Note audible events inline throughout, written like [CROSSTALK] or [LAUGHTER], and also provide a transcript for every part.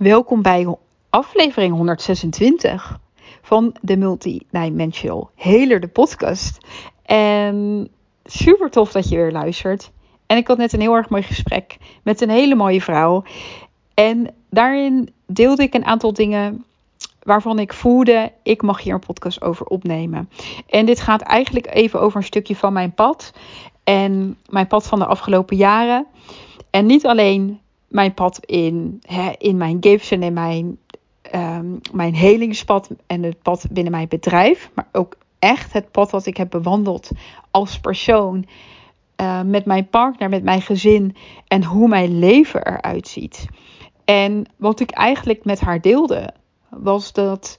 Welkom bij aflevering 126 van de Multidimensional Healer, de podcast. En super tof dat je weer luistert. En ik had net een heel erg mooi gesprek met een hele mooie vrouw. En daarin deelde ik een aantal dingen waarvan ik voelde, ik mag hier een podcast over opnemen. En dit gaat eigenlijk even over een stukje van mijn pad. En mijn pad van de afgelopen jaren. En niet alleen mijn pad in, hè, in mijn gifts en in mijn, um, mijn helingspad en het pad binnen mijn bedrijf. Maar ook echt het pad wat ik heb bewandeld als persoon. Uh, met mijn partner, met mijn gezin en hoe mijn leven eruit ziet. En wat ik eigenlijk met haar deelde, was dat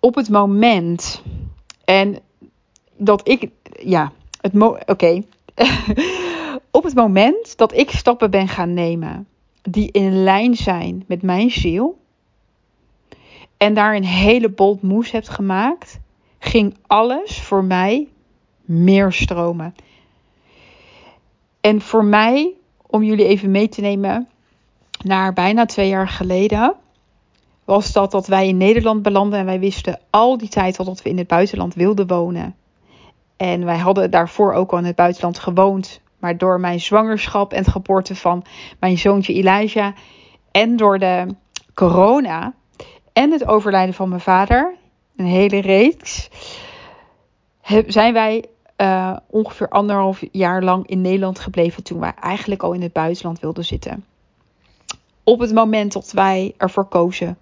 op het moment en dat ik, ja, het oké. [LAUGHS] op het moment dat ik stappen ben gaan nemen die in lijn zijn met mijn ziel en daar een hele bold moes hebt gemaakt, ging alles voor mij meer stromen. En voor mij, om jullie even mee te nemen, naar bijna twee jaar geleden, was dat dat wij in Nederland belanden en wij wisten al die tijd al dat we in het buitenland wilden wonen. En wij hadden daarvoor ook al in het buitenland gewoond. Maar door mijn zwangerschap en het geboorte van mijn zoontje Elijah. En door de corona. En het overlijden van mijn vader. Een hele reeks. Zijn wij uh, ongeveer anderhalf jaar lang in Nederland gebleven. Toen wij eigenlijk al in het buitenland wilden zitten. Op het moment dat wij ervoor kozen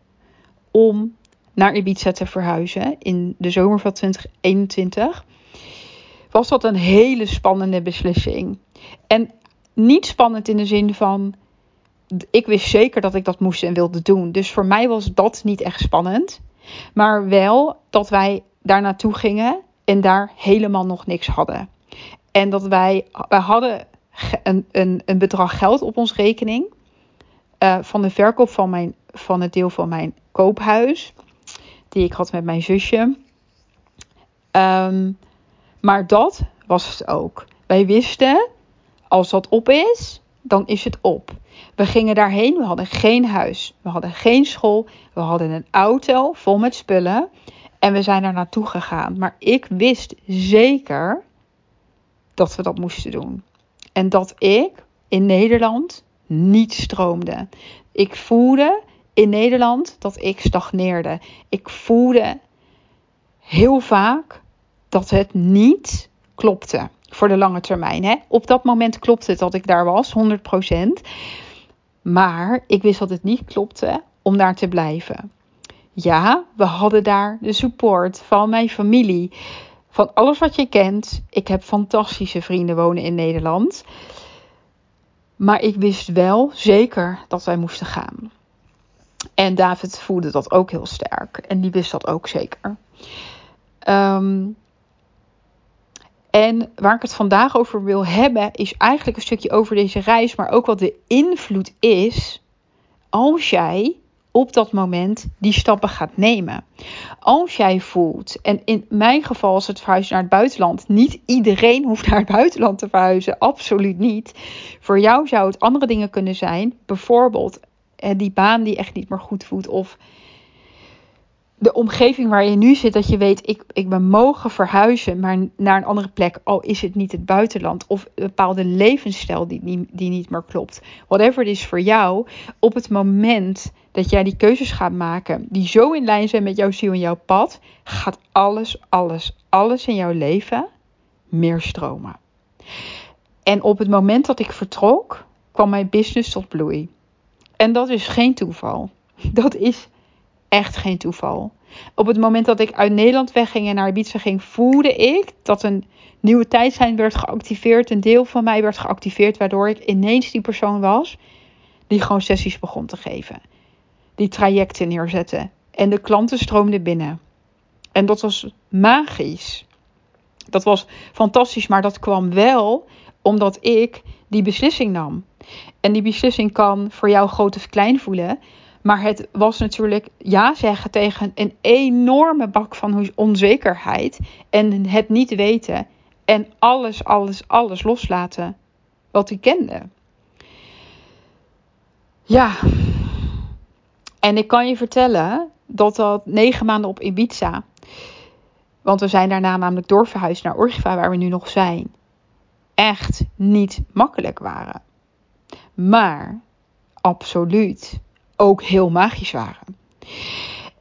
om naar Ibiza te verhuizen. In de zomer van 2021 was dat een hele spannende beslissing. En niet spannend in de zin van. Ik wist zeker dat ik dat moest en wilde doen. Dus voor mij was dat niet echt spannend. Maar wel dat wij daar naartoe gingen en daar helemaal nog niks hadden. En dat wij, wij hadden een, een, een bedrag geld op ons rekening. Uh, van de verkoop van, mijn, van het deel van mijn koophuis. Die ik had met mijn zusje. Um, maar dat was het ook. Wij wisten, als dat op is, dan is het op. We gingen daarheen, we hadden geen huis, we hadden geen school, we hadden een auto vol met spullen en we zijn daar naartoe gegaan. Maar ik wist zeker dat we dat moesten doen. En dat ik in Nederland niet stroomde. Ik voelde in Nederland dat ik stagneerde. Ik voelde heel vaak dat het niet klopte voor de lange termijn. Hè? Op dat moment klopte het dat ik daar was, 100%. Maar ik wist dat het niet klopte om daar te blijven. Ja, we hadden daar de support van mijn familie. Van alles wat je kent. Ik heb fantastische vrienden wonen in Nederland. Maar ik wist wel zeker dat wij moesten gaan. En David voelde dat ook heel sterk. En die wist dat ook zeker. Um, en waar ik het vandaag over wil hebben, is eigenlijk een stukje over deze reis, maar ook wat de invloed is als jij op dat moment die stappen gaat nemen. Als jij voelt, en in mijn geval is het verhuizen naar het buitenland, niet iedereen hoeft naar het buitenland te verhuizen, absoluut niet. Voor jou zou het andere dingen kunnen zijn, bijvoorbeeld eh, die baan die echt niet meer goed voelt of de omgeving waar je nu zit, dat je weet, ik, ik ben mogen verhuizen, maar naar een andere plek, al is het niet het buitenland, of een bepaalde levensstijl die, die, die niet meer klopt. Whatever it is voor jou, op het moment dat jij die keuzes gaat maken, die zo in lijn zijn met jouw ziel en jouw pad, gaat alles, alles, alles in jouw leven meer stromen. En op het moment dat ik vertrok, kwam mijn business tot bloei. En dat is geen toeval. [LAUGHS] Dat is echt geen toeval. Op het moment dat ik uit Nederland wegging en naar Ibiza ging, voelde ik dat een nieuwe tijdslijn werd geactiveerd. Een deel van mij werd geactiveerd, waardoor ik ineens die persoon was die gewoon sessies begon te geven. Die trajecten neerzette. En de klanten stroomden binnen. En dat was magisch. Dat was fantastisch, maar dat kwam wel omdat ik die beslissing nam. En die beslissing kan voor jou groot of klein voelen. Maar het was natuurlijk ja zeggen tegen een enorme bak van onzekerheid. En het niet weten. En alles, alles, alles loslaten wat ik kende. Ja, En ik kan je vertellen dat dat negen maanden op Ibiza, want we zijn daarna namelijk doorverhuisd naar Orgiva, waar we nu nog zijn, echt niet makkelijk waren. Maar absoluut ook heel magisch waren.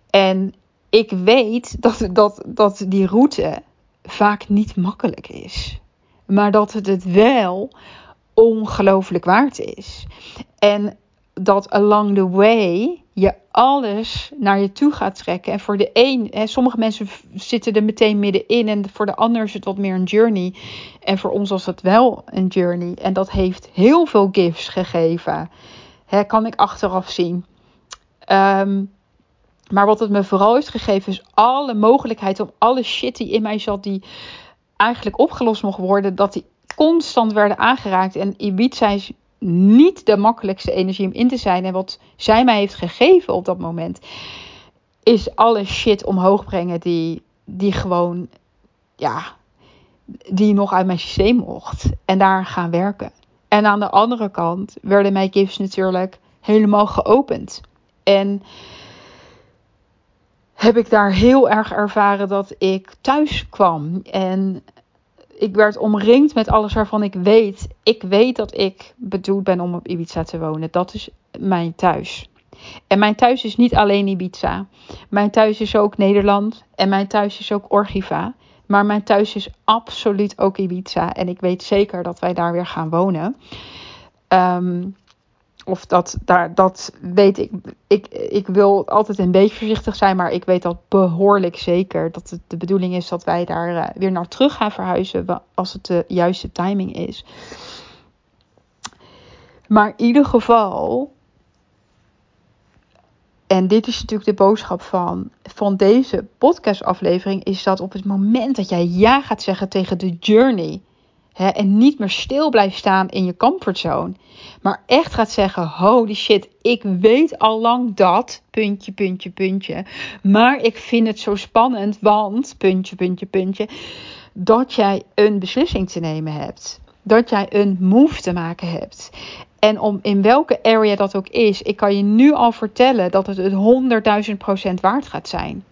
En ik weet dat, dat, dat die route vaak niet makkelijk is. Maar dat het het wel ongelooflijk waard is. En dat along the way je alles naar je toe gaat trekken. En voor de een, hè, sommige mensen zitten er meteen middenin. En voor de ander is het wat meer een journey. En voor ons was het wel een journey. En dat heeft heel veel gifts gegeven. Hè, kan ik achteraf zien. Ehm, maar wat het me vooral heeft gegeven is alle mogelijkheid om alle shit die in mij zat, die eigenlijk opgelost mocht worden, dat die constant werden aangeraakt. En Ibiza is niet de makkelijkste energie om in te zijn. En wat zij mij heeft gegeven op dat moment, is alle shit omhoog brengen die, die gewoon, ja, die nog uit mijn systeem mocht. En daar gaan werken. En aan de andere kant werden mijn gifts natuurlijk helemaal geopend. En heb ik daar heel erg ervaren dat ik thuis kwam. En ik werd omringd met alles waarvan ik weet. Ik weet dat ik bedoeld ben om op Ibiza te wonen. Dat is mijn thuis. En mijn thuis is niet alleen Ibiza. Mijn thuis is ook Nederland. En mijn thuis is ook Orgiva. Maar mijn thuis is absoluut ook Ibiza. En ik weet zeker dat wij daar weer gaan wonen. Um, of dat, daar, dat weet ik. ik. Ik wil altijd een beetje voorzichtig zijn, maar ik weet dat behoorlijk zeker. Dat het de bedoeling is dat wij daar uh, weer naar terug gaan verhuizen als het de juiste timing is. Maar in ieder geval, en dit is natuurlijk de boodschap van, van deze podcastaflevering, is dat op het moment dat jij ja gaat zeggen tegen de journey en niet meer stil blijft staan in je comfortzone. Maar echt gaat zeggen: holy shit, ik weet al lang dat. Puntje, puntje, puntje. Maar ik vind het zo spannend, want. Puntje, puntje, puntje. Dat jij een beslissing te nemen hebt. Dat jij een move te maken hebt. En om in welke area dat ook is, ik kan je nu al vertellen dat het het 100.000% waard gaat zijn.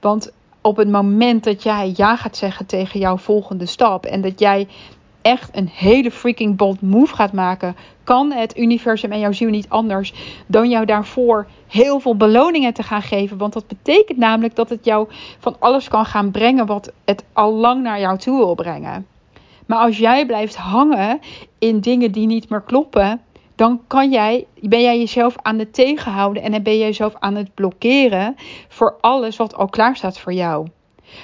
Want op het moment dat jij ja gaat zeggen tegen jouw volgende stap en dat jij echt een hele freaking bold move gaat maken, kan het universum en jouw ziel niet anders dan jou daarvoor heel veel beloningen te gaan geven. Want dat betekent namelijk dat het jou van alles kan gaan brengen wat het al lang naar jou toe wil brengen. Maar als jij blijft hangen in dingen die niet meer kloppen, dan kan jij, ben jij jezelf aan het tegenhouden en dan ben je jezelf aan het blokkeren voor alles wat al klaar staat voor jou.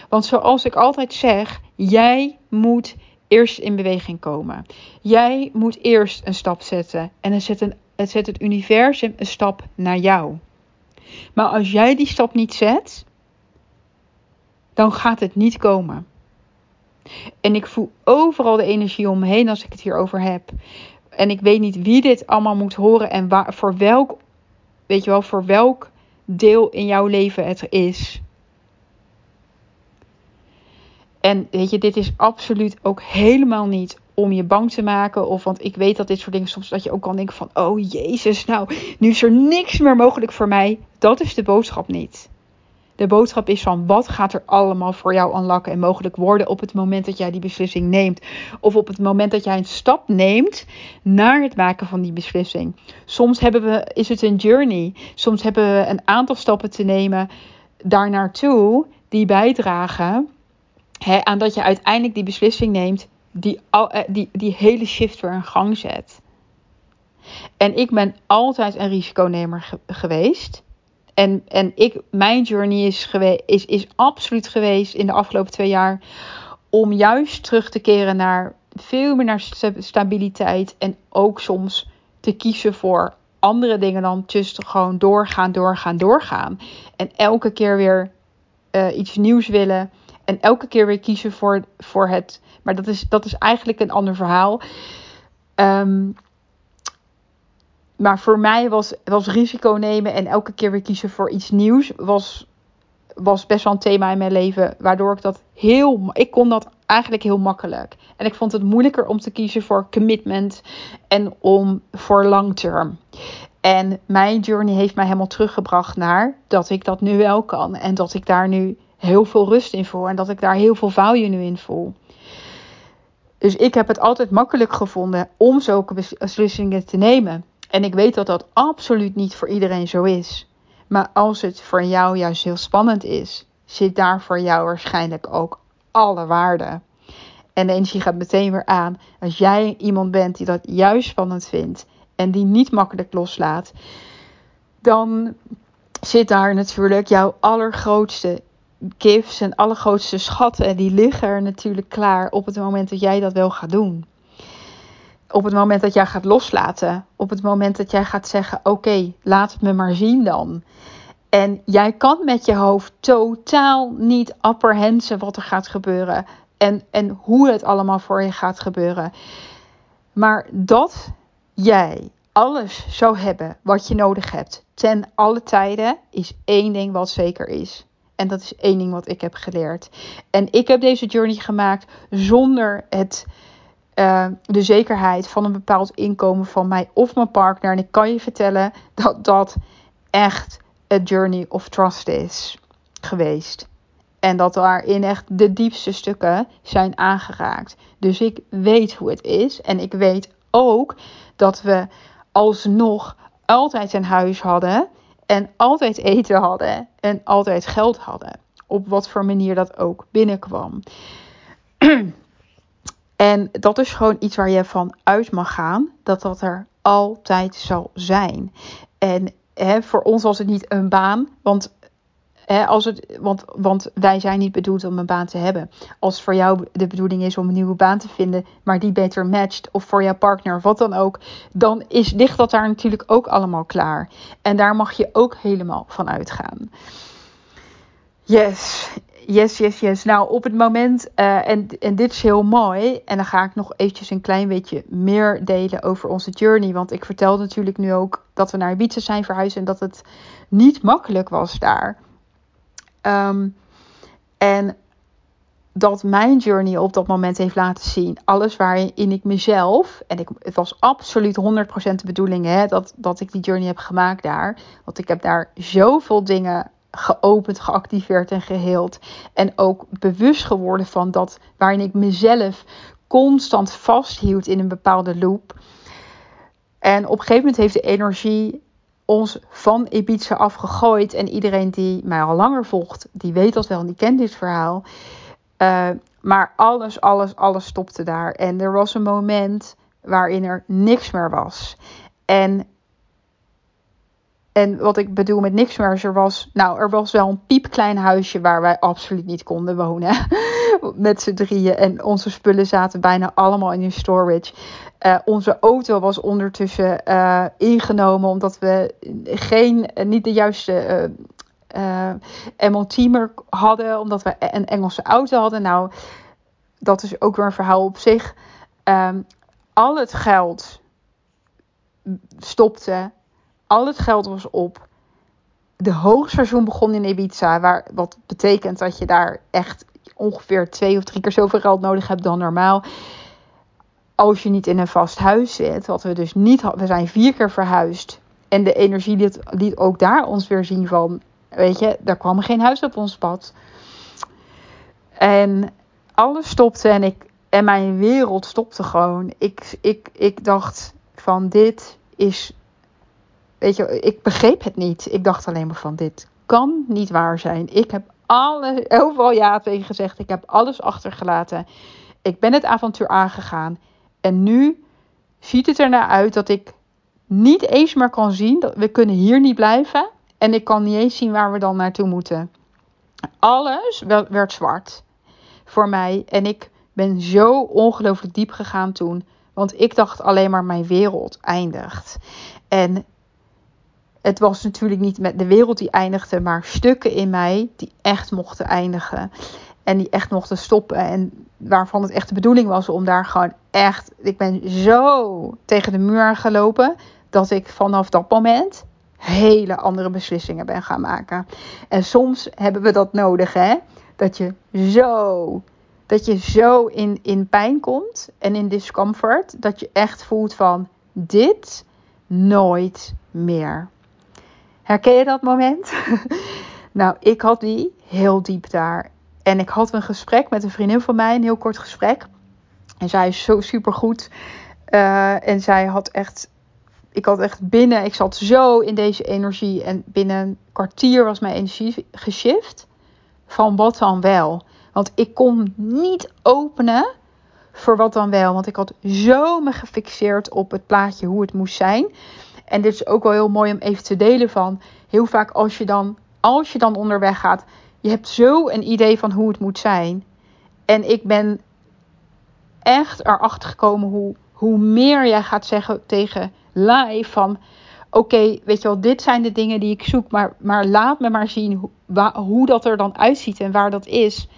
Want zoals ik altijd zeg, jij moet eerst in beweging komen. Jij moet eerst een stap zetten en dan zet, het zet het universum een stap naar jou. Maar als jij die stap niet zet, dan gaat het niet komen. En ik voel overal de energie om me heen als ik het hierover heb. En ik weet niet wie dit allemaal moet horen en waar, voor welk, weet je wel, voor welk deel in jouw leven het is. En weet je, dit is absoluut ook helemaal niet om je bang te maken. Of want ik weet dat dit soort dingen soms dat je ook kan denken van oh Jezus, nou, nu is er niks meer mogelijk voor mij. Dat is de boodschap niet. De boodschap is van wat gaat er allemaal voor jou aanlakken en mogelijk worden op het moment dat jij die beslissing neemt. Of op het moment dat jij een stap neemt naar het maken van die beslissing. Soms hebben we, is het een journey. Soms hebben we een aantal stappen te nemen daar naartoe die bijdragen aan dat je uiteindelijk die beslissing neemt die, eh, die die hele shift weer in gang zet. En ik ben altijd een risiconemer geweest. En, en ik, mijn journey is, geweest, is, is absoluut geweest in de afgelopen twee jaar om juist terug te keren naar veel meer naar stabiliteit. En ook soms te kiezen voor andere dingen dan just gewoon doorgaan, doorgaan, doorgaan. En elke keer weer uh, iets nieuws willen. En elke keer weer kiezen voor, voor het. Maar dat is, dat is eigenlijk een ander verhaal. Um, maar voor mij was, was risico nemen en elke keer weer kiezen voor iets nieuws. Was, was best wel een thema in mijn leven. Waardoor ik dat heel. Ik kon dat eigenlijk heel makkelijk. En ik vond het moeilijker om te kiezen voor commitment en om voor long term. En mijn journey heeft mij helemaal teruggebracht naar dat ik dat nu wel kan. En dat ik daar nu heel veel rust in voel. En dat ik daar heel veel value nu in voel. Dus ik heb het altijd makkelijk gevonden om zulke beslissingen te nemen. En ik weet dat dat absoluut niet voor iedereen zo is. Maar als het voor jou juist heel spannend is, zit daar voor jou waarschijnlijk ook alle waarde. En de energie gaat meteen weer aan. Als jij iemand bent die dat juist spannend vindt en die niet makkelijk loslaat, dan zit daar natuurlijk jouw allergrootste gifts en allergrootste schatten. En die liggen er natuurlijk klaar op het moment dat jij dat wel gaat doen. Op het moment dat jij gaat loslaten. Op het moment dat jij gaat zeggen: Oké, laat het me maar zien dan. En jij kan met je hoofd totaal niet apprehensen wat er gaat gebeuren. En, en hoe het allemaal voor je gaat gebeuren. Maar dat jij alles zou hebben wat je nodig hebt ten alle tijden, is één ding wat zeker is. En dat is één ding wat ik heb geleerd. En ik heb deze journey gemaakt zonder het, uh, de zekerheid van een bepaald inkomen van mij of mijn partner. En ik kan je vertellen dat dat echt een journey of trust is geweest. En dat daarin echt de diepste stukken zijn aangeraakt. Dus ik weet hoe het is. En ik weet ook dat we alsnog altijd een huis hadden. En altijd eten hadden. En altijd geld hadden. Op wat voor manier dat ook binnenkwam. [CLEARS THROAT] en dat is gewoon iets waar je van uit mag gaan. Dat dat er altijd zal zijn. En hè, voor ons was het niet een baan. Want als het, want, want wij zijn niet bedoeld om een baan te hebben. Als het voor jou de bedoeling is om een nieuwe baan te vinden, maar die beter matcht, of voor jouw partner, wat dan ook, dan is, ligt dat daar natuurlijk ook allemaal klaar. En daar mag je ook helemaal van uitgaan. Yes, yes, yes, yes. Nou, op het moment, uh, en, en dit is heel mooi, en dan ga ik nog eventjes een klein beetje meer delen over onze journey. Want ik vertel natuurlijk nu ook dat we naar Ibiza zijn verhuisd en dat het niet makkelijk was daar. Um, en dat mijn journey op dat moment heeft laten zien. Alles waarin ik mezelf. En ik, het was absoluut 100% de bedoeling hè, dat, dat ik die journey heb gemaakt daar. Want ik heb daar zoveel dingen geopend, geactiveerd en geheeld. En ook bewust geworden van dat waarin ik mezelf constant vasthield in een bepaalde loop. En op een gegeven moment heeft de energie ons van Ibiza afgegooid. En iedereen die mij al langer volgt, die weet dat wel en die kent dit verhaal. Uh, maar alles, alles, alles stopte daar. En er was een moment waarin er niks meer was. En, en wat ik bedoel met niks meer, er was, nou, er was wel een piepklein huisje waar wij absoluut niet konden wonen. [LAUGHS] Met z'n drieën. En onze spullen zaten bijna allemaal in storage. Uh, onze auto was ondertussen uh, ingenomen omdat we geen, uh, niet de juiste MOT meer hadden, omdat we een Engelse auto hadden. Nou, dat is ook weer een verhaal op zich. Um, al het geld stopte, al het geld was op. De hoogseizoen begon in Ibiza, waar, wat betekent dat je daar echt ongeveer twee of drie keer zoveel geld nodig hebt dan normaal als je niet in een vast huis zit, wat we dus niet hadden, we zijn vier keer verhuisd. En de energie liet, liet ook daar ons weer zien van, weet je, daar kwam geen huis op ons pad. En alles stopte en, ik, en mijn wereld stopte gewoon. Ik, ik, ik dacht van dit is, weet je, ik begreep het niet. Ik dacht alleen maar van dit kan niet waar zijn. Ik heb alle, overal ja tegen gezegd. Ik heb alles achtergelaten. Ik ben het avontuur aangegaan. En nu ziet het er naar uit dat ik niet eens meer kan zien dat we kunnen hier niet blijven. En ik kan niet eens zien waar we dan naartoe moeten. Alles werd zwart voor mij. En ik ben zo ongelooflijk diep gegaan toen. Want ik dacht alleen maar mijn wereld eindigt. En het was natuurlijk niet met de wereld die eindigde, maar stukken in mij die echt mochten eindigen. En die echt mochten stoppen. En waarvan het echt de bedoeling was om daar gewoon echt. Ik ben zo tegen de muur gelopen. Dat ik vanaf dat moment hele andere beslissingen ben gaan maken. En soms hebben we dat nodig, hè? Dat je zo. Dat je zo in, in pijn komt en in discomfort. Dat je echt voelt van dit nooit meer. Herken je dat moment? [LAUGHS] nou, ik had die heel diep daar. En ik had een gesprek met een vriendin van mij, een heel kort gesprek. En zij is zo super goed. Uh, en zij had echt, ik had echt binnen, ik zat zo in deze energie. En binnen een kwartier was mijn energie geshift. Van wat dan wel. Want ik kon niet openen voor wat dan wel. Want ik had zo me gefixeerd op het plaatje hoe het moest zijn. En dit is ook wel heel mooi om even te delen van. Heel vaak als je dan, als je dan onderweg gaat, je hebt zo een idee van hoe het moet zijn. En ik ben echt erachter gekomen hoe, hoe meer jij gaat zeggen tegen live van... Oké, weet je wel, dit zijn de dingen die ik zoek, maar, maar laat me maar zien hoe, hoe dat er dan uitziet en waar dat is.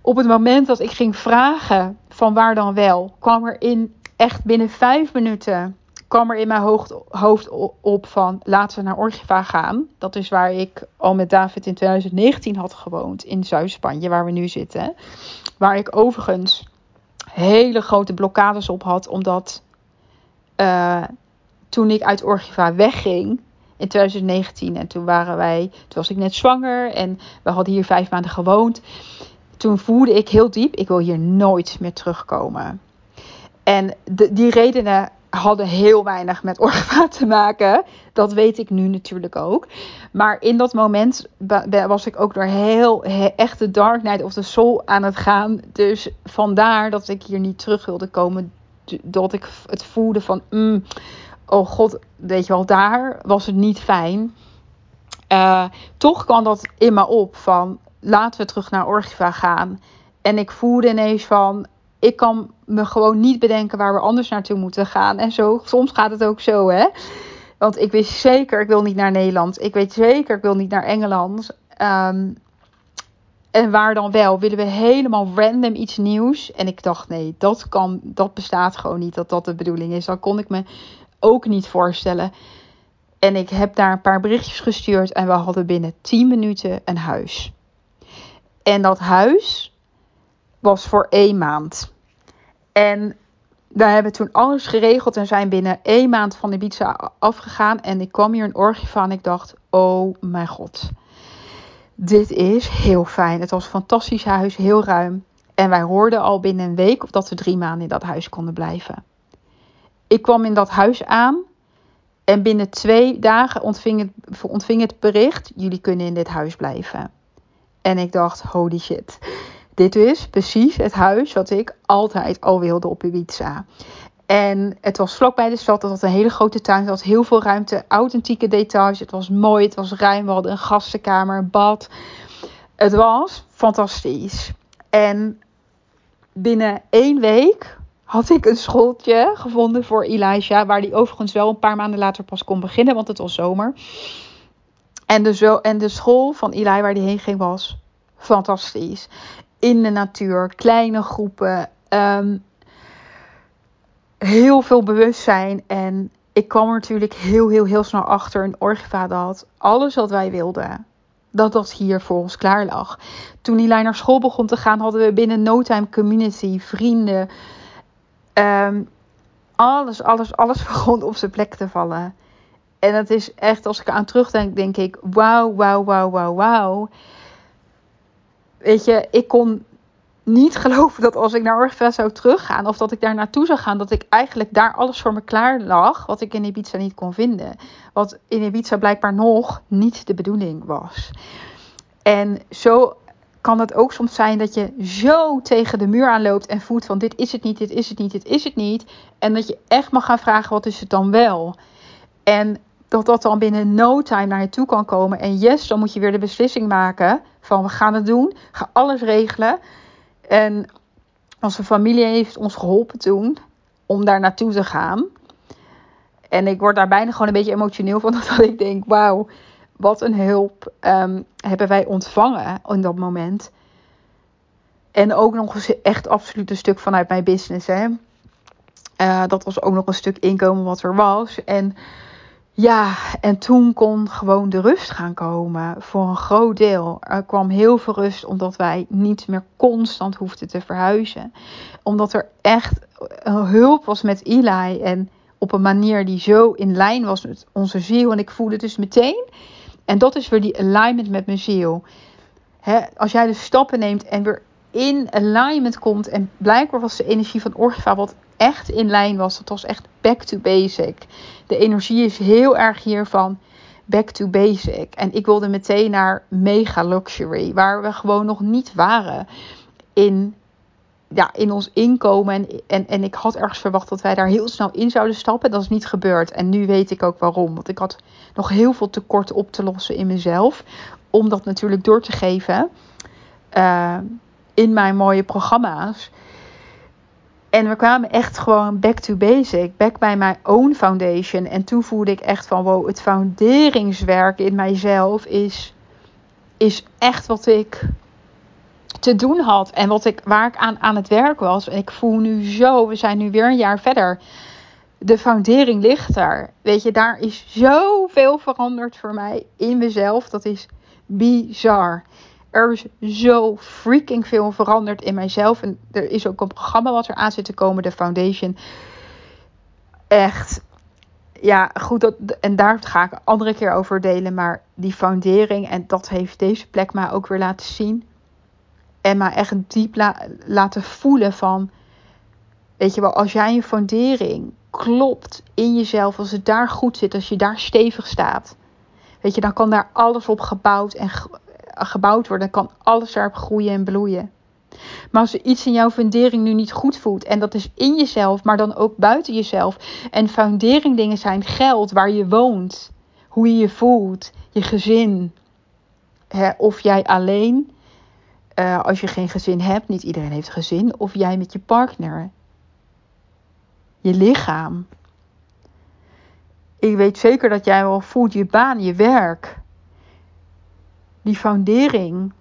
Op het moment dat ik ging vragen van waar dan wel, kwam er in echt binnen vijf minuten kwam er in mijn hoofd, op van laten we naar Orgiva gaan. Dat is waar ik al met David in 2019 had gewoond in Zuid-Spanje, waar we nu zitten. Waar ik overigens hele grote blokkades op had, omdat uh, toen ik uit Orgiva wegging in 2019 en toen waren wij, toen was ik net zwanger en we hadden hier vijf maanden gewoond. Toen voelde ik heel diep, ik wil hier nooit meer terugkomen. En de, die redenen hadden heel weinig met Orva [LAUGHS] te maken. Dat weet ik nu natuurlijk ook. Maar in dat moment was ik ook door heel, echt de Dark Night of the Soul aan het gaan. Dus vandaar dat ik hier niet terug wilde komen. Dat ik het voelde van, mm, oh god, weet je wel, daar was het niet fijn. Uh, toch kwam dat in me op van, laten we terug naar Orgiva gaan. En ik voelde ineens van, ik kan me gewoon niet bedenken waar we anders naartoe moeten gaan. En zo, soms gaat het ook zo, hè. Want ik wist zeker, ik wil niet naar Nederland. Ik weet zeker, ik wil niet naar Engeland. Um, en waar dan wel? Willen we helemaal random iets nieuws? En ik dacht, nee, dat kan, dat bestaat gewoon niet, dat dat de bedoeling is. Dat kon ik me ook niet voorstellen. En ik heb daar een paar berichtjes gestuurd en we hadden binnen 10 minuten een huis. En dat huis was voor één maand. En we hebben toen alles geregeld en zijn binnen één maand van Ibiza afgegaan. En ik kwam hier een orgie van en ik dacht, oh mijn god. Dit is heel fijn. Het was een fantastisch huis, heel ruim. En wij hoorden al binnen een week of dat we drie maanden in dat huis konden blijven. Ik kwam in dat huis aan en binnen twee dagen ontving het, ontving het bericht: jullie kunnen in dit huis blijven. En ik dacht, holy shit. Dit is precies het huis wat ik altijd al wilde op Ibiza. En het was vlakbij de stad. Het had een hele grote tuin. Het had heel veel ruimte. Authentieke details. Het was mooi. Het was ruim. We hadden een gastenkamer, een bad. Het was fantastisch. En binnen één week had ik een schooltje gevonden voor Elijah. Waar die overigens wel een paar maanden later pas kon beginnen. Want het was zomer. En de, en de school van Eli waar die heen ging was fantastisch in de natuur, kleine groepen, ehm, heel veel bewustzijn. En ik kwam er natuurlijk heel, heel, heel snel achter in Orgiva dat alles wat wij wilden, dat dat hier voor ons klaar lag. Toen lijn naar school begon te gaan, hadden we binnen no time community, vrienden. Um, alles, alles, alles [LAUGHS] begon op zijn plek te vallen. En het is echt, als ik aan terugdenk, denk ik, wauw, wauw, wauw, wauw, wauw weet je, ik kon niet [LAUGHS] geloven dat als ik naar Orgeva zou teruggaan of dat ik daar naartoe zou gaan, dat ik eigenlijk daar alles voor me klaar lag wat ik in Ibiza niet kon vinden. Wat in Ibiza blijkbaar nog niet de bedoeling was. En zo kan het ook soms zijn dat je zo tegen de muur aanloopt en voelt van dit is het niet, dit is het niet, dit is het niet. En dat je echt mag gaan vragen wat is het dan wel. En dat dat dan binnen no time naar je toe kan komen. En yes, dan moet je weer de beslissing maken van we gaan het doen, ga alles regelen. En onze familie heeft ons geholpen toen om daar naartoe te gaan. En ik word daar bijna gewoon een beetje emotioneel van. [LAUGHS] Dat ik denk, wauw, wat een hulp um, hebben wij ontvangen in dat moment. En ook nog eens echt absoluut een stuk vanuit mijn business. Hè. Uh, dat was ook nog een stuk inkomen wat er was. En ja, en toen kon gewoon de rust gaan komen voor een groot deel. Er kwam heel veel rust omdat wij niet meer constant hoefden te verhuizen. Omdat er echt hulp was met Eli. En op een manier die zo in lijn was met onze ziel. En ik voelde dus meteen. En dat is weer die alignment met mijn ziel. als jij de stappen neemt en weer in alignment komt. En blijkbaar was de energie van Orgiva wat echt in lijn was. Dat was echt back to basic. De energie is heel erg hiervan back to basic. En ik wilde meteen naar mega luxury. Waar we gewoon nog niet waren in, ja, in ons inkomen. En, en, en ik had ergens verwacht dat wij daar heel snel in zouden stappen. Dat is niet gebeurd. En nu weet ik ook waarom. Want ik had nog heel veel tekort op te lossen in mezelf. Om dat natuurlijk door te geven. Uh, in mijn mooie programma's. En we kwamen echt gewoon back to basic, back bij mijn own foundation. En toen voelde ik echt van wow, het founderingswerk in mijzelf is, is echt wat ik te doen had. En wat ik, waar ik aan, aan het werk was. En ik voel nu zo, we zijn nu weer een jaar verder. De foundering ligt daar. Weet je, daar is zoveel veranderd voor mij in mezelf. Dat is bizar er is zo freaking veel veranderd in mijzelf. En er is ook een programma wat er aan zit te komen, de Foundation. Echt. Ja, goed. Dat, en daar ga ik een andere keer over delen. Maar die foundering, en dat heeft deze plek mij ook weer laten zien. En mij echt diep laten voelen van. Weet je wel, als jij je foundering klopt in jezelf, als het daar goed zit, als je daar stevig staat. Weet je, dan kan daar alles op gebouwd en gebouwd worden, kan alles daarop groeien en bloeien. Maar als er iets in jouw fundering nu niet goed voelt, en dat is in jezelf, maar dan ook buiten jezelf, en fundering dingen zijn geld, waar je woont, hoe je je voelt, je gezin, hè, of jij alleen, uh, als je geen gezin hebt, niet iedereen heeft gezin, of jij met je partner, je lichaam. Ik weet zeker dat jij wel voelt je baan, je werk die foundering,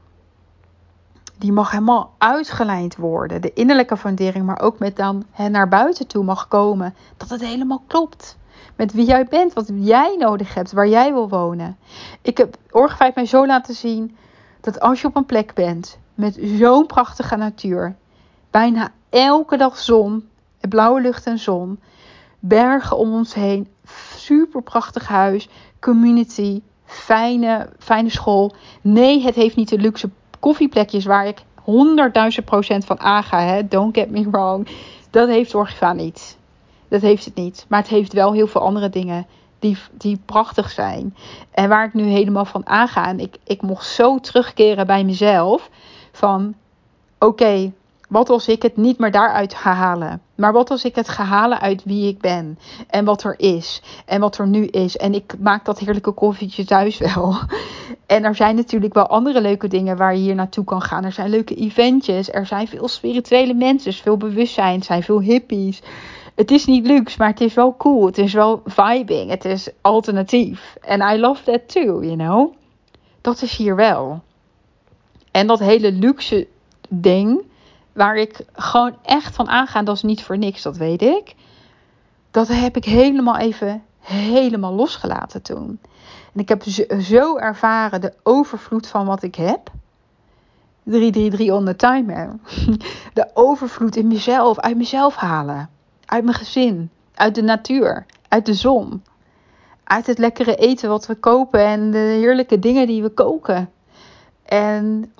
die mag helemaal uitgelijnd worden. De innerlijke foundering, maar ook met dan naar buiten toe mag komen. Dat het helemaal klopt. Met wie jij bent, wat jij nodig hebt, waar jij wil wonen. Ik heb Orgevijf mij zo laten zien dat als je op een plek bent met zo'n prachtige natuur, bijna elke dag zon, blauwe lucht en zon, bergen om ons heen, super prachtig huis, community, fijne, fijne school. Nee, het heeft niet de luxe koffieplekjes waar ik 100.000 procent van aanga. Hè? Don't get me wrong. Dat heeft Orgiva niet. Dat heeft het niet. Maar het heeft wel heel veel andere dingen die, die prachtig zijn. En waar ik nu helemaal van aanga. En ik, ik mocht zo terugkeren bij mezelf. Van oké, wat als ik het niet meer daaruit ga halen? Maar wat als ik het ga halen uit wie ik ben? En wat er is. En wat er nu is. En ik maak dat heerlijke koffietje thuis wel. [LAUGHS] En er zijn natuurlijk wel andere leuke dingen waar je hier naartoe kan gaan. Er zijn leuke eventjes. Er zijn veel spirituele mensen. Veel bewustzijn. Er zijn veel hippies. Het is niet luxe, maar het is wel cool. Het is wel vibing. Het is alternatief. En I love that too, you know. Dat is hier wel. En dat hele luxe ding waar ik gewoon echt van aanga, dat is niet voor niks, dat weet ik. Dat heb ik helemaal even helemaal losgelaten toen. En ik heb zo ervaren de overvloed van wat ik heb. 333 on the timer. [LAUGHS] De overvloed in mezelf, uit mezelf halen. Uit mijn gezin, uit de natuur, uit de zon. Uit het lekkere eten wat we kopen en de heerlijke dingen die we koken. En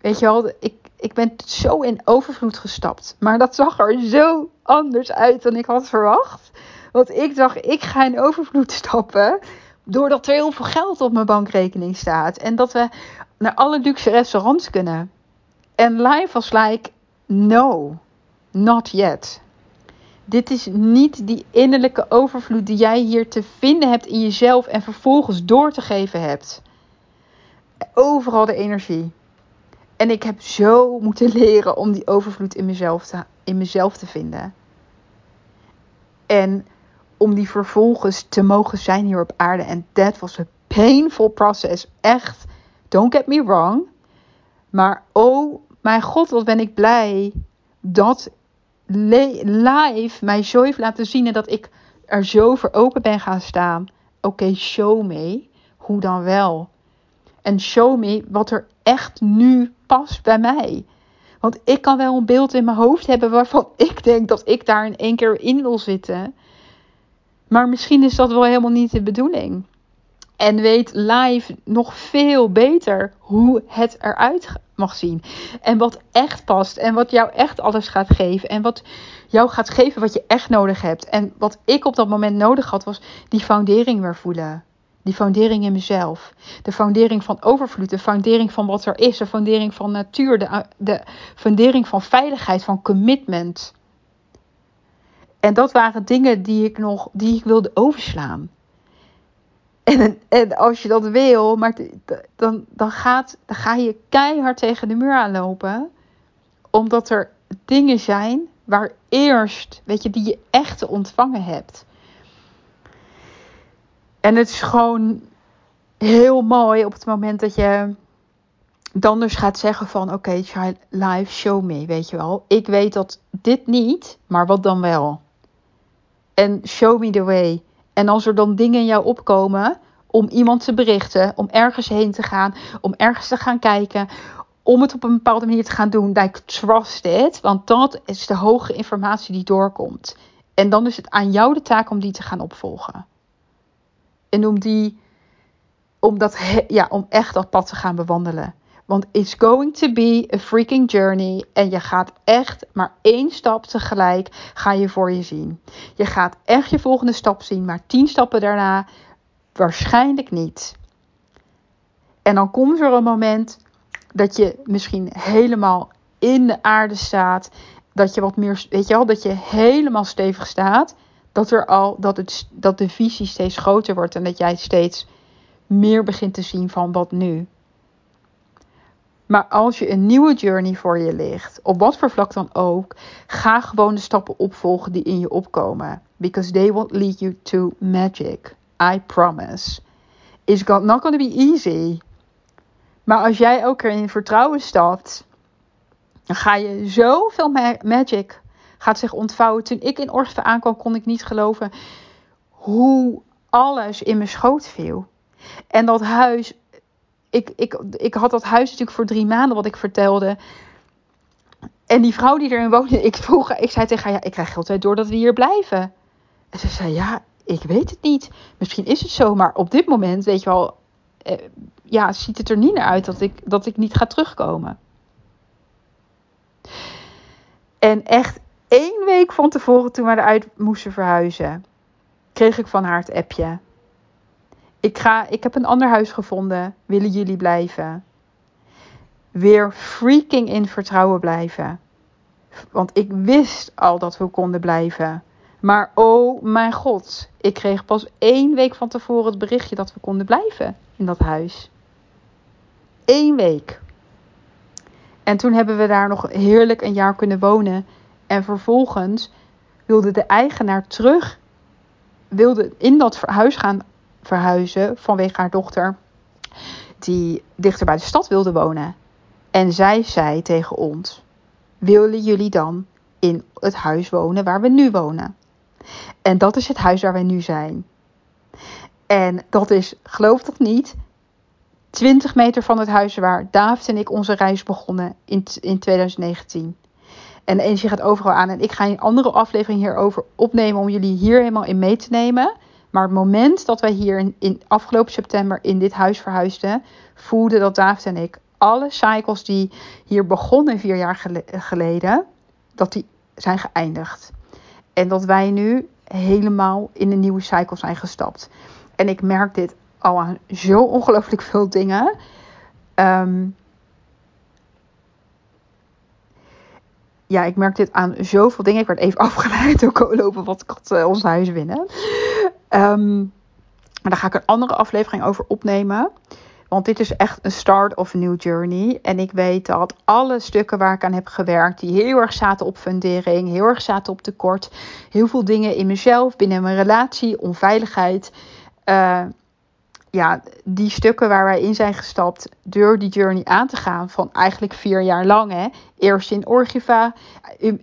weet je wel, ik, ik ben zo in overvloed gestapt. Maar dat zag er zo anders uit dan ik had verwacht. Want ik dacht, ik ga in overvloed stappen. Doordat er heel veel geld op mijn bankrekening staat. En dat we naar alle luxe restaurants kunnen. En live was like, no, not yet. Dit is niet die innerlijke overvloed die jij hier te vinden hebt in jezelf en vervolgens door te geven hebt. Overal de energie. En ik heb zo moeten [LAUGHS] leren om die overvloed in mezelf te, in mezelf te vinden. En om die vervolgens te mogen zijn hier op aarde. En dat was een painful process. Echt, don't get me wrong. Maar oh mijn god, wat ben ik blij dat live mij zo heeft laten zien. En dat ik er zo voor open ben gaan staan. Oké, show me. Hoe dan wel? En show me wat er echt nu past bij mij. Want ik kan wel een beeld in mijn hoofd hebben waarvan [LAUGHS] ik denk dat ik daar in één keer in wil zitten. Maar misschien is dat wel helemaal niet de bedoeling. En weet live nog veel beter hoe het eruit mag zien. En wat echt past. En wat jou echt alles gaat geven. En wat jou gaat geven wat je echt nodig hebt. En wat ik op dat moment nodig had, was die foundering weer voelen. Die foundering in mezelf. De foundering van overvloed. De foundering van wat er is. De foundering van natuur. De, de foundering van veiligheid. Van commitment. En dat waren dingen die ik nog die ik wilde overslaan. En, en als je dat wil, maar dan, dan, gaat, dan ga je keihard tegen de muur aanlopen. Omdat er dingen zijn waar eerst, weet je, die je echt te ontvangen hebt. En het is gewoon heel mooi op het moment dat je dan dus gaat zeggen van oké, okay, live, show me, weet je wel. Ik weet dat dit niet, maar wat dan wel? En show me the way. En als er dan dingen in jou opkomen om iemand te berichten, om ergens heen te gaan, om ergens te gaan kijken, om het op een bepaalde manier te gaan doen, like trust it, want dat is de hoge informatie die doorkomt. En dan is het aan jou de taak om die te gaan opvolgen. En om die, om dat, ja, om echt dat pad te gaan bewandelen. Want it's going to be a freaking journey. En je gaat echt maar één stap tegelijk ga je voor je zien. Je gaat echt je volgende stap zien, maar tien stappen daarna waarschijnlijk niet. En dan komt er een moment dat je misschien helemaal in de aarde staat. Dat je wat meer, weet je wel, dat je helemaal stevig staat. Dat, er al, dat, het, dat de visie steeds groter wordt en dat jij steeds meer begint te zien van wat nu. Maar als je een nieuwe journey voor je ligt, op wat voor vlak dan ook, ga gewoon de stappen opvolgen die in je opkomen. Because they will lead you to magic. I promise. It's not going to be easy. Maar als jij ook er in vertrouwen stapt, dan ga je zoveel magic gaat zich ontvouwen. Toen ik in Orsten aankwam, kon ik niet geloven hoe alles in mijn schoot viel. En dat huis ik, ik, ik had dat huis natuurlijk voor drie maanden, wat ik vertelde. En die vrouw die erin woonde, ik vroeg, ik zei tegen haar, ja, ik krijg altijd door dat we hier blijven. En ze zei, ja, ik weet het niet. Misschien is het zo, maar op dit moment, weet je wel, eh, ja, ziet het er niet naar uit dat ik, dat ik niet ga terugkomen. En echt één week van tevoren, toen we eruit moesten verhuizen, kreeg ik van haar het appje. Ik, ga, ik heb een ander huis gevonden. Willen jullie blijven? Weer freaking in vertrouwen blijven. Want ik wist al dat we konden blijven. Maar oh mijn god, ik kreeg pas één week van tevoren het berichtje dat we konden blijven in dat huis. Eén week. En toen hebben we daar nog heerlijk een jaar kunnen wonen. En vervolgens wilde de eigenaar terug, wilde in dat huis gaan verhuizen vanwege haar dochter, die dichter bij de stad wilde wonen. En zij zei tegen ons: Willen jullie dan in het huis wonen waar we nu wonen? En dat is het huis waar wij nu zijn. En dat is, geloof het niet, 20 meter van het huis waar David en ik onze reis begonnen in, in 2019. En de energie gaat overal aan. En ik ga een andere aflevering hierover opnemen om jullie hier helemaal in mee te nemen. Maar het moment dat wij hier in, afgelopen september in dit huis verhuisden, voelden dat David en ik alle cycles die hier begonnen vier jaar geleden, dat die zijn geëindigd. En dat wij nu helemaal in een nieuwe cycle zijn gestapt. En ik merk dit al aan zo ongelooflijk veel dingen. Ehm, ja, ik merk dit aan zoveel dingen. Ik werd even [LAUGHS] afgeleid door lopen wat had uh, ons huis binnen. Um, maar daar ga ik een andere aflevering over opnemen. Want dit is echt een start of a new journey. En ik weet dat alle stukken waar ik aan heb gewerkt, die heel erg zaten op fundering, heel erg zaten op tekort, heel veel dingen in mezelf, binnen mijn relatie, onveiligheid. Uh, ja, die stukken waar wij in zijn gestapt door die journey aan te gaan van eigenlijk vier jaar lang. Hè. Eerst in Orgiva.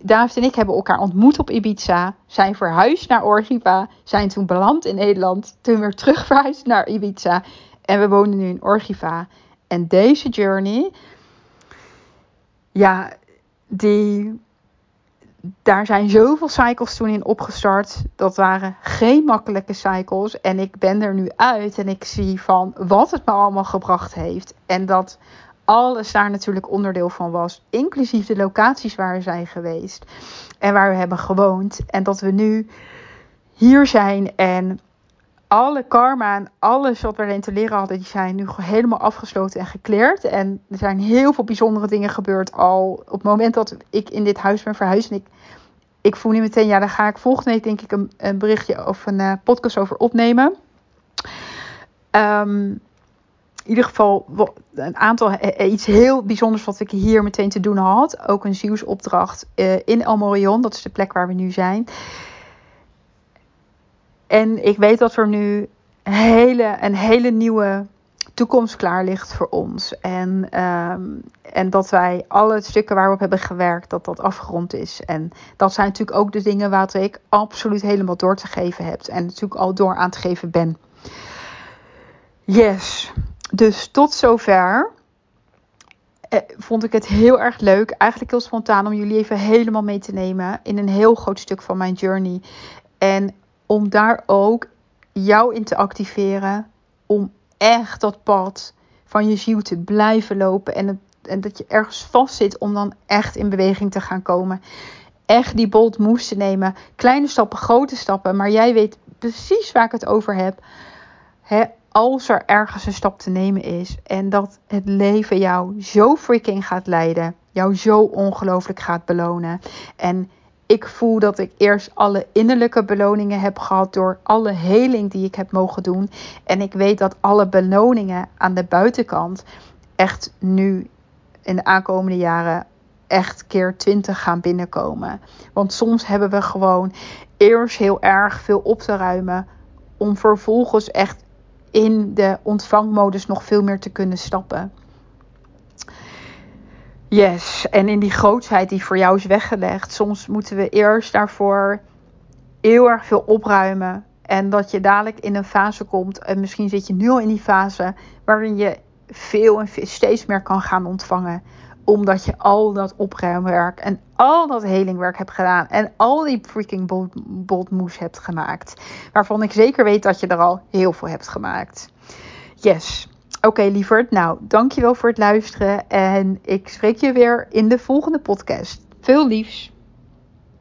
David en ik hebben elkaar ontmoet op Ibiza. Zijn verhuisd naar Orgiva. Zijn toen beland in Nederland. Toen weer terug verhuisd naar Ibiza. En we wonen nu in Orgiva. En deze journey, ja, die, daar zijn zoveel cycles toen in opgestart. Dat waren geen makkelijke cycles. En ik ben er nu uit en ik zie van wat het me allemaal gebracht heeft. En dat alles daar natuurlijk onderdeel van was. Inclusief de locaties waar we zijn geweest. En waar we hebben gewoond. En dat we nu hier zijn en alle karma en alles wat we erin te leren hadden, die zijn nu helemaal afgesloten en gekleerd. En er zijn heel veel bijzondere dingen gebeurd al op het moment dat ik in dit huis ben verhuisd. En ik, ik voel nu meteen, ja, daar ga ik volgende week denk ik een, een berichtje of een uh, podcast over opnemen. Um, in ieder geval een aantal, eh, eh, iets heel bijzonders wat ik hier meteen te doen had. Ook een zielsopdracht uh, in El dat is de plek waar we nu zijn. En ik weet dat er nu een hele, hele nieuwe toekomst klaar ligt voor ons. En, um, en dat wij alle stukken waar we op hebben gewerkt, dat dat afgerond is. En dat zijn natuurlijk ook de dingen waar ik absoluut helemaal door te geven heb. En natuurlijk al door aan te geven ben. Yes. Dus tot zover. Eh, vond ik het heel erg leuk. Eigenlijk heel spontaan om jullie even helemaal mee te nemen in een heel groot stuk van mijn journey. En om daar ook jou in te activeren. Om echt dat pad van je ziel te blijven lopen. En, en dat je ergens vast zit om dan echt in beweging te gaan komen. Echt die bold moves te nemen. Kleine stappen, grote stappen. Maar jij weet precies waar ik het over heb. He, als er ergens een stap te nemen is. En dat het leven jou zo freaking gaat leiden. Jou zo ongelooflijk gaat belonen. En ik voel dat ik eerst alle innerlijke beloningen heb gehad door alle heling die ik heb mogen doen. En ik weet dat alle beloningen aan de buitenkant echt nu in de aankomende jaren echt keer 20 gaan binnenkomen. Want soms hebben we gewoon eerst heel erg veel op te ruimen om vervolgens echt in de ontvangmodus nog veel meer te kunnen stappen. Yes, en in die grootheid die voor jou is weggelegd, soms moeten we eerst daarvoor heel erg veel opruimen. En dat je dadelijk in een fase komt, en misschien zit je nu al in die fase, waarin je veel en steeds meer kan gaan ontvangen. Omdat je al dat opruimwerk en al dat helingwerk hebt gedaan. En al die freaking moves hebt gemaakt. Waarvan ik zeker weet dat je er al heel veel hebt gemaakt. Yes. Oké, lieverd. Nou, dankjewel voor het luisteren. En ik spreek je weer in de volgende podcast. Veel liefs.